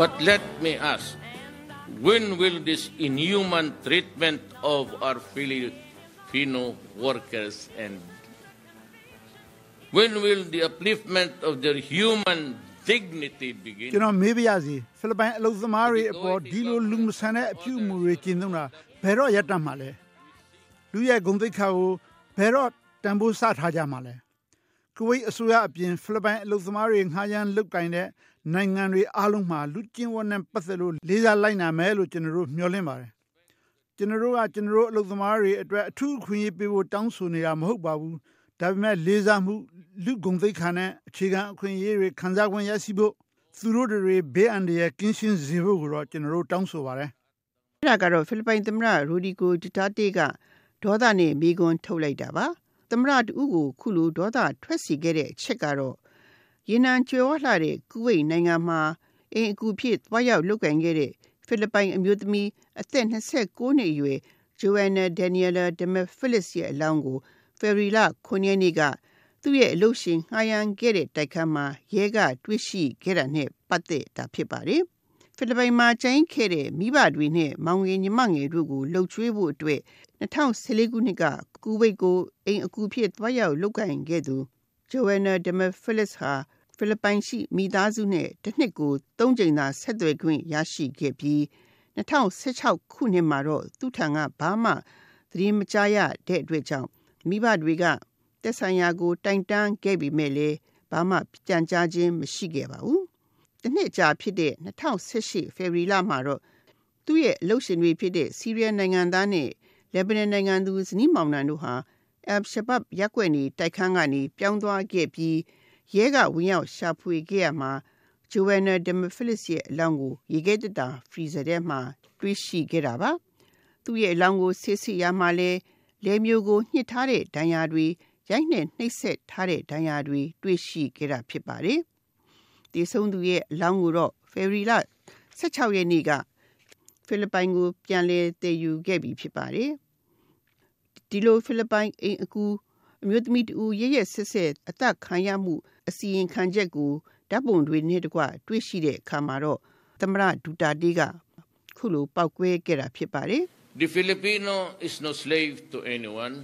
But let me ask, when will this inhuman treatment of our Filipino workers end? When will the upliftment of their human dignity begin? ကျွန်တော်မေးပြရစီဖိလစ်ပိုင်အလုပ်သမားတွေအပေါ်ဒီလိုလူမဆန်တဲ့အပြုအမူတွေကျင့်သုံးတာဘယ်တော့ရပ်တန့်မှာလဲလူရဲ့ဂုဏ်သိက္ခာကိုဘယ်တော့တန်ဖိုးစထားကြမှာလဲ ကုဝိတ်အစိုးရအပြင်ဖိလစ်ပိုင်အလုပ်သမားတွေငှားရမ်းလုပ်ကင်တဲ့နိုင်ငံတွေအားလုံးမှာလူကျင့်ဝတ်နဲ့ပတ်သက်လို့လေးစားလိုက်နာမယ်လို့ကျွန်တော်တို့မျှော်လင့်ပါတယ်ကျွန်တော်တို့ကကျွန်တော်တို့အလုပ်သမားတွေအတွက်အထူးအခွင့်အရေးပေးဖို့တောင်းဆိုနေတာမဟုတ်ပါဘူးဒါပေမဲ့လေးစားမှုလူဂုဏ်သိက္ခာနဲ့အခြေခံအခွင့်အရေးတွေခံစား권ရရှိဖို့သူတို့တွေဘေးအန္တရာယ်ကင်းရှင်းစေဖို့ကိုတော့ကျွန်တော်တို့တောင်းဆိုပါတယ်။အဲ့ဒါကတော့ဖိလစ်ပိုင်သမ္မတရိုဒီကိုဒူတာတေကဒေါသနဲ့မိကွန်းထုတ်လိုက်တာပါ။ သမ္မတတူကိုခုလိုဒေါသထွက်စီခဲ့တဲ့အချက်ကတော့ရေနံကျွဲဝလှတဲ့ကုဝိတ်နိုင်ငံမှာအင်အကူဖြစ်သွားရောက်လုပ်ကင်ခဲ့တဲ့ဖိလစ်ပိုင်အမျိုးသမီးအသက်29နှစ်အရွယ်ဂျိုအန်နာဒန်နီယလာဒမဖီလစ်ရဲ့အလောင်းကိုဖေရီလာ9ရက်နေ့ကသူ့ရဲ့အလုပ်ရှင်ငှားရမ်းခဲ့တဲ့တိုက်ခန်းမှာရဲကတွေ့ရှိခဲ့တာနဲ့ပတ်သက်တာဖြစ်ပါတယ်။ဖိလစ်ပိုင်မှာကျင်းခဲ့တဲ့မိဘတွေနဲ့မောင်ငယ်ညီမငယ်တို့ကိုလှုပ်ချွေးဖို့အတွက် 2014ခုနှစ်ကကူဝိတ်ကိုအိမ်အကူဖြစ်သွားရောက်လုပ်ကင်ခဲ့သူဂျိုဝနာဒမဖီလစ်ဟာဖိလစ်ပိုင်ရှိမိသားစုနဲ့တစ်နှစ်ကို၃ကြိမ်သာဆက်သွယ်ခွင့်ရရှိခဲ့ပြီး2016ခုနှစ်မှာတော့သူ့ထံကဘာမှသတင်းမကြားရတဲ့အတွက်ကြောင့်မိဘတွေကတက်ဆိုင်ရာကိုတိုင်တန်းခဲ့ပြီးမဲ့လေဘာမှကြံကြားခြင်းမရှိခဲ့ပါဘူး။တစ်နှစ်ကြာဖြစ်တဲ့2018ဖေဖော်ဝါရီလမှာတော့သူ့ရဲ့အလုပ်ရှင်တွေဖြစ်တဲ့စီးရီးယားနိုင်ငံသားနဲ့ လက်ဘနန်နိုင်ငံသူဇနီးမောင်နှံတို့ဟာအပ်ရှဘပ်ရက်ွက်နေတိုက်ခန်းကနေပြောင်းသွားခဲ့ပြီးရဲကဝင်ရောက်ရှာဖွေခဲ့ရမှာဂျိုဝနာဒမဖီလစ်ရဲ့အလောင်းကိုရေခဲတတာဖရီဇာထဲမှာတွေ့ရှိခဲ့တာပါ။သူ့ရဲ့အလောင်းကိုဆေးစစ်ရမှာလဲလဲမျိုးကိုညှစ်ထားတဲ့ဒဏ်ရာတွေရိုက်နှက်နှိပ်စက်ထားတဲ့ဒဏ်ရာတွေတွေ့ရှိခဲ့တာဖြစ်ပါတယ်။ဒီဆုံးသူရဲ့အလောင်းကိုတော့ဖေရီလာ16ရက်နေ့က ဖိလစ်ပိုင်ကို ပြန်လည်တည်ယူခဲ့ပြီဖြစ်ပါတယ်။ဒီလိုဖိလစ်ပိုင်အိမ်အကူအမျိုးသမီးတူရရဆက်ဆက်အသက်ခံရမှုအစီရင်ခံချက်ကိုဓာတ်ပုံတွေနဲ့တကွတွေ့ရှိတဲ့အခါမှာတော့သမရဒူတာတေးကခုလိုပောက်ကွဲခဲ့တာဖြစ်ပါတယ် The Filipino is no slave to anyone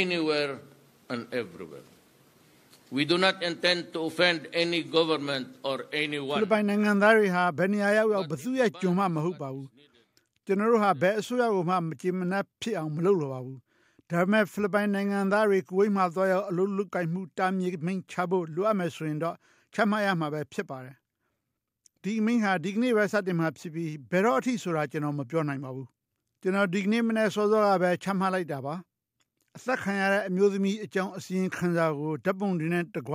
anywhere and everywhere We do not intend to offend any government or anyone ဖိလစ်ပိုင်နိုင်ငံသားတွေဟာဘယ်နေရာရောက်ရောက်ဘသူရဲ့ကြုံမှမဟုတ်ပါဘူးကျွန်တော်တို့ဟာဘယ်အစိုးရကိုမှမကြည်မနှက်ဖြစ်အောင်မလုပ်လိုပါဘူးဒါပေမဲ့ဖိလစ်ပိုင်နိုင်ငံသားတွေကုဝိတ်မှာသွားရောက်အလုပ်လုပ်ကိုင်မှုတာမြေမိန်ချဖို့လိုအပ်မယ်ဆိုရင်တော့ချမှတ်ရမှာပဲဖြစ်ပါတယ်ဒီမိန်ဟာဒီကနေ့ပဲစတင်မှာဖြစ်ပြီးဘယ်တော့အထိဆိုတာကျွန်တော်မပြောနိုင်ပါဘူးကျွန်တော်ဒီကနေ့မနေ့စောစောကပဲချမှတ်လိုက်တာပါ အသက်ခံရတဲ့အမျိုးသမီးအကြောင်းအစည်းခံစာကိုဓာတ်ပုံတွေနဲ့တကွ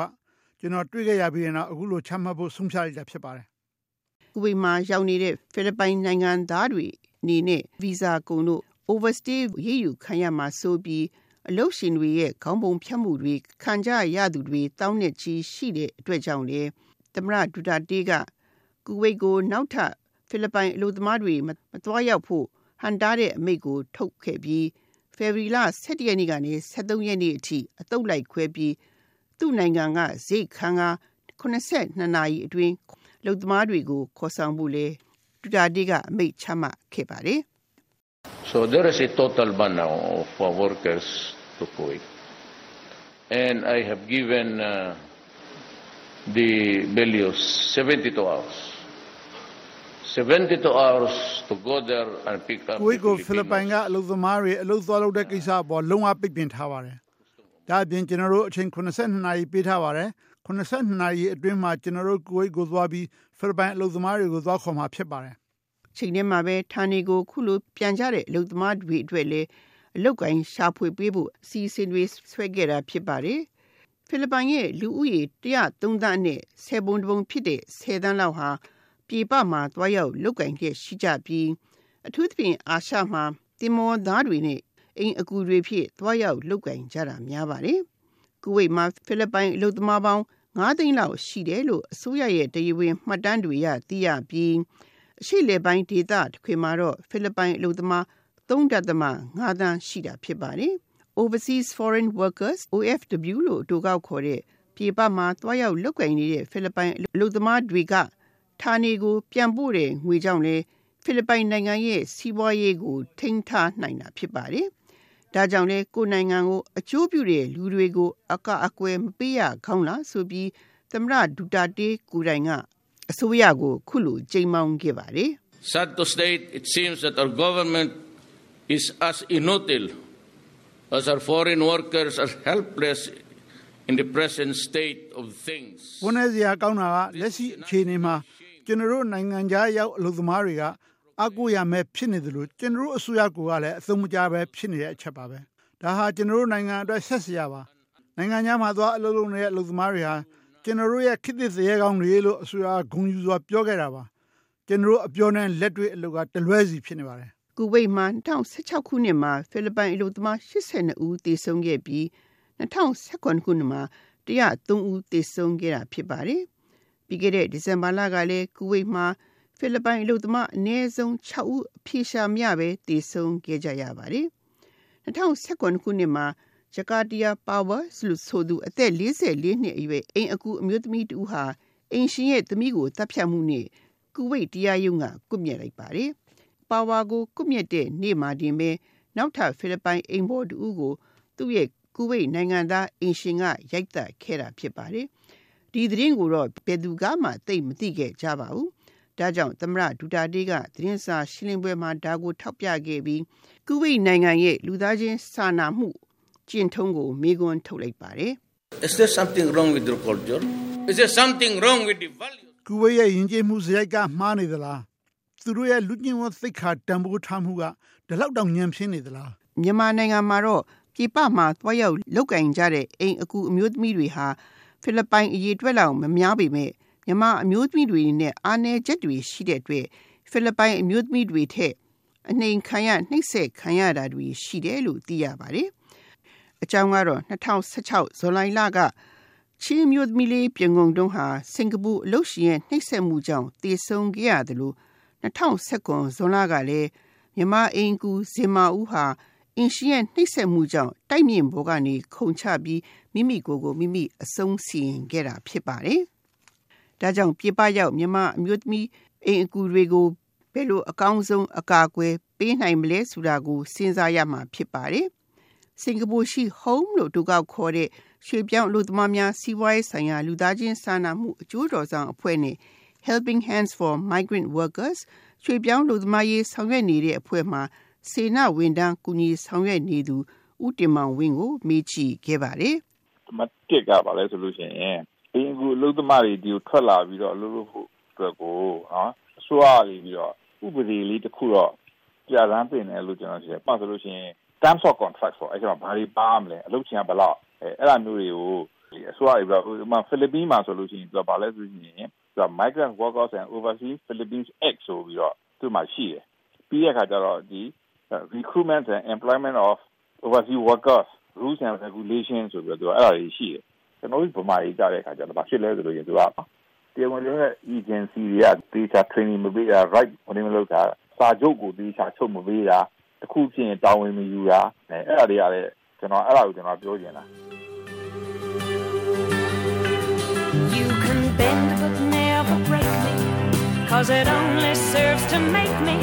ကျွန်တော်တွေ့ခဲ့ရပြီးတော့အခုလိုချမှတ်ဖို့ဆုံးဖြတ်လိုက်တာဖြစ်ပါတယ်။ကုဝေမှာရောက်နေတဲ့ဖိလစ်ပိုင်နိုင်ငံသားတွေအနေနဲ့ဗီဇာကုန်တို့ overstay ရေးယူခံရမှာဆိုပြီးအလုရှင်တွေရဲ့ခေါင်းပုံဖြတ်မှုတွေခံကြရသူတွေတောင်းနဲ့ချီရှိတဲ့အတွက်ကြောင့်လေသမရဒူတာတေးကကူဝိတ်ကိုနောက်ထပ်ဖိလစ်ပိုင်အလို့သမားတွေမသွားရောက်ဖို့ဟန်တားတဲ့အမိန့်ကိုထုတ်ခဲ့ပြီး ဖေဗရီလ17ရက်နေ့ကနေ23ရက်နေ့အထိအတုပ်လိုက်ခွဲပြီးသူ့နိုင်ငံကဈေးခံက82နာရီအတွင်းလုံသမားတွေကိုခေါ်ဆောင်ဖို့လေဒူတာတေးကအမိန့်ချမှတ်ခဲ့ပါတယ် So there is a total ban now for workers to Kuwait. And I have given uh, the values 72 hours. 72 hours to go there and pick up ကိုကိုဖိလစ်ပိုင်ကအလုပ်သမားတွေအလုပ်သွားလုပ်တဲ့ကိစ္စအပေါ်လုံးဝပိတ်ပင်ထားပါတယ်။ဒါအပြင်ကျွန်တော်တို့အချိန်82နာရီပေးထားပါတယ်။82နာရီအတွင်းမှာကျွန်တော်တို့ကိုကိုသွားပြီးဖိလစ်ပိုင်အလုပ်သမားတွေကိုသွားခေါ်မှာဖြစ်ပါတယ်ချိန်ထဲမှာပဲဌာနေကိုခုလိုပြန်ကြတဲ့အလုပ်သမားတွေအတွက်လည်းအလုပ်ကိုင်းရှာဖွေပေးဖို့အစီအစဉ်တွေဆွဲခဲ့တာဖြစ်ပါတယ်။ဖိလစ်ပိုင်ရဲ့လူဦးရေ103သန်းနဲ့ဆယ်ပုံတပုံဖြစ်တဲ့ဆယ်သန်းလောက်ဟာ ပြည်ပမှာတွားရောက်လုပ်ကိုင်ခဲ့ရှိကြပြီးအထူးသဖြင့်အာရှမှာတင်မောသားတွေနဲ့အိမ်အကူတွေဖြစ်တွားရောက်လုပ်ကိုင်ကြတာများပါတယ်။ကူဝိတ်မှာဖိလစ်ပိုင်အလုပ်သမားပေါင်း9သိန်းလောက်ရှိတယ်လို့အစိုးရရဲ့တရားဝင်မှတ်တမ်းတွေရသိရပြီးအရှိလေပိုင်းဒေသတစ်ခွေမှာတော့ဖိလစ်ပိုင်အလုပ်သမား3.5သန်းရှိတာဖြစ်ပါတယ်။ Overseas Foreign Workers OFW လို့အတူကောက်ခေါ်တဲ့ပြည်ပမှာတွားရောက်လုပ်ကိုင်နေတဲ့ဖိလစ်ပိုင်အလုပ်သမားတွေက ဌာနေကို ပြန်ပို့တဲ့ငွေကြောင့်လည်းဖိလစ်ပိုင်နိုင်ငံရဲ့စီးပွားရေးကို ထိန်းထားနိုင်တာဖြစ်ပါတယ်။ဒါကြောင့်လဲကိုနိုင်ငံကိုအကျိုးပြုတဲ့လူတွေကို အကအကွယ်မပေးရခေါင်းလားဆိုပြီးသမရဒူတာတေးကိုတိုင်ကအစိုးရကိုခုလိုကြိမ်မောင်းခဲ့ပါတယ် Sad to state it seems that our government is as inutile as our foreign workers are helpless in the present state of things ဝန်내စရာကောင်းတာကလက်ရှိအခြေအနေမှာ ကျွန်တော်တို့နိုင်ငံခြားရောက်အလုပ်သမားတွေကအကူရမဲ့ဖြစ်နေတယ်လို့ကျွန်တော်တို့အစိုးရကလည်းအသုံးမကျပဲဖြစ်နေတဲ့အချက်ပါပဲဒါဟာကျွန်တော်တို့နိုင်ငံအတွက်ဆက်စရာပါနိုင်ငံခြားမှာသွားအလုပ်လုပ်နေတဲ့အလုပ်သမားတွေဟာကျွန်တော်တို့ရဲ့ခေတ်သစ်စရဲကောင်းတွေလို့အစိုးရဂုဏ်ယူစွာပြောခဲ့တာပါကျွန်တော်တို့အပြောနဲ့လက်တွေ့အလုပ်ကတလွဲစီဖြစ်နေပါတယ်ကူဝိတ်မှာ2016ခုနှစ်မှာဖိလစ်ပိုင်အလုပ်သမား82ဦးသေဆုံးခဲ့ပြီး2019ခုနှစ်မှာ103ဦးသေဆုံးခဲ့တာဖြစ်ပါတယ် ပြီးခဲ့တဲ့ဒီဇင်ဘာလကလည်းကူဝိတ်မှာဖိလစ်ပိုင်အလုပ်သမားအနည်းဆုံး6ဦးအပြေရှာမရပဲသေဆုံးခဲ့ကြရပါတယ်2019ခုနှစ်မှာဂျကာတီယာပါဝါလို့ဆိုသူအသက်44နှစ်အရွယ်အိမ်အကူအမျိုးသမီးတူဟာအိမ်ရှင်ရဲ့သမီးကိုတပ်ဖြတ်မှုနဲ့ကူဝိတ်တရားရုံးကကွပ်မျက်လိုက်ပါတယ်။ပါဝါကိုကွပ်မျက်တဲ့နေ့မှာတင်ပဲနောက်ထပ်ဖိလစ်ပိုင်အိမ်ဘော်တူကိုသူ့ရဲ့ကူဝိတ်နိုင်ငံသားအိမ်ရှင်ကရိုက်တက်ခဲ့တာဖြစ်ပါတယ်။ ဒီသတင်းကိုတော့ဘယ်သူကမှသိမသိခဲ့ကြပါဘူး။ဒါကြောင့်သမရဒူတာတေးကသတင်းစာရှင်းလင်းပွဲမှာဒါကိုထောက်ပြခဲ့ပြီးကူဝိတ်နိုင်ငံရဲ့လူသားချင်းစာနာမှုကျင့်ထုံးကိုမေးခွန်းထုတ်လိုက်ပါတယ် Is there something wrong with your culture? Is there something wrong with the values? ကူဝေးရဲ့ယဉ်ကျေးမှုစရိုက်ကမှားနေသလားသူတို့ရဲ့လူကျင့်ဝတ်သိက္ခာတန်ဖိုးထားမှုကဒီလောက်တောင်ညံပြင်းနေသလားမြန်မာနိုင်ငံမှာတော့ပြပမှာသွားရောက်လောက်ကင်ကြတဲ့အိမ်အကူအမျိုးသမီးတွေဟာ ဖိလစ်ပိုင်အရေးအတွက်လောက်မများပေမဲ့မြန်မာအမျိုးသမီးတွေနဲ့အားနည်းချက်တွေရှိတဲ့အတွက်ဖိလစ်ပိုင်အမျိုးသမီးတွေထက်အနှိမ်ခံရနှိပ်စက်ခံရတာတွေရှိတယ်လို့သိရပါတယ်။အကြောင်းကတော့2016ဇွန်လလကချင်းမျိုးသမီးလေးပြင်ကုန်တုံးဟာစင်ကာပူအလုပ်ရှင်ရဲ့နှိပ်စက်မှုကြောင့်တည်ဆုံခဲ့ရတယ်လို့2019ဇွန်လကလည်းမြန်မာအင်ကူဇင်မာဦးဟာ အင်ရှင်ရဲ့နှိပ်စက်မှုကြောင့်တိုက်မြင့်ဘောကနေခုန်ချပြီးမိမိကိုယ်ကိုမိမိအဆုံးစီရင်ခဲ့တာဖြစ်ပါတယ်။ဒါကြောင့်ပြပရောက်မြန်မာအမျိုးသမီးအိမ်အကူတွေကိုဘယ်လိုအကောင်းဆုံးအကာအကွယ်ပေးနိုင်မလဲဆိုတာကိုစဉ်းစားရမှာဖြစ်ပါတယ်။စင်ကာပူရှိ Home လို့တူကောက်ခေါ်တဲ့ရွှေပြောင်းလူသမားများစီးပွားရေးဆိုင်ရာလူသားချင်းစာနာမှုအကျိုးတော်ဆောင်အဖွဲ့နဲ့ Helping Hands for Migrant Workers ရွှေပြောင်းလူသမားရေးဆောင်ရွက်နေတဲ့အဖွဲ့မှာ စေနာဝန်တန်းကူညီဆောင်ရွက်နေသူဦးတင်မောင်ဝင်းကိုမေးချခဲ့ပါတယ်။မတစ်ကပါလဲဆိုလို့ရှိရင်အင်းကူလူသမားတွေဒီကိုထွက်လာပြီးတော့အလုပ်လုပ်ဖို့အတွက်ကိုနော်အစိုးရလေးပြီးတော့ဥပဒေလေးတစ်ခုတော့ပြဋ္ဌာန်းပြင်တယ်လို့ကျွန်တော်ရှင်း။ပတ်ဆိုလို့ရှိရင် terms of contract ဆိုအဲ့ကျတော့ဘာတွေပါမလဲအလုပ်ချင်းကဘယ်လောက်အဲအဲ့ဒါမျိုးတွေကိုအစိုးရတွေပြောဥပမာဖိလစ်ပင်းမှာဆိုလို့ရှိရင်သူကဘာလဲဆိုရင်သူက migrant workers and overseas philippines act ဆိုပြီးတော့သူ့မှာရှိတယ်ပြီးတဲ့အခါကျတော့ဒီ recruitment and employment of overseas workers rules and regulations ဆိုပြီးတော့သူကအဲ့ဒါတွေရှိတယ်ကျွန်တော်တို့ဗမာရေးကြတဲ့အခါကျတော့ဘာဖြစ်လဲဆိုလို့ရင်သူကတရားဝင်တဲ့ agency တွေကတေချာ training မပေးတာ right မနေမလုပ်တာစာချုပ်ကိုတေချာချုပ်မပေးတာတခုဖြစ်ရင်တာဝန်မယူတာအဲအဲ့ဒါတွေကလည်းကျွန်တော်အဲ့ဒါကိုကျွန်တော်ပြောချင်တာ You can bend but never break me cause it only serves to make me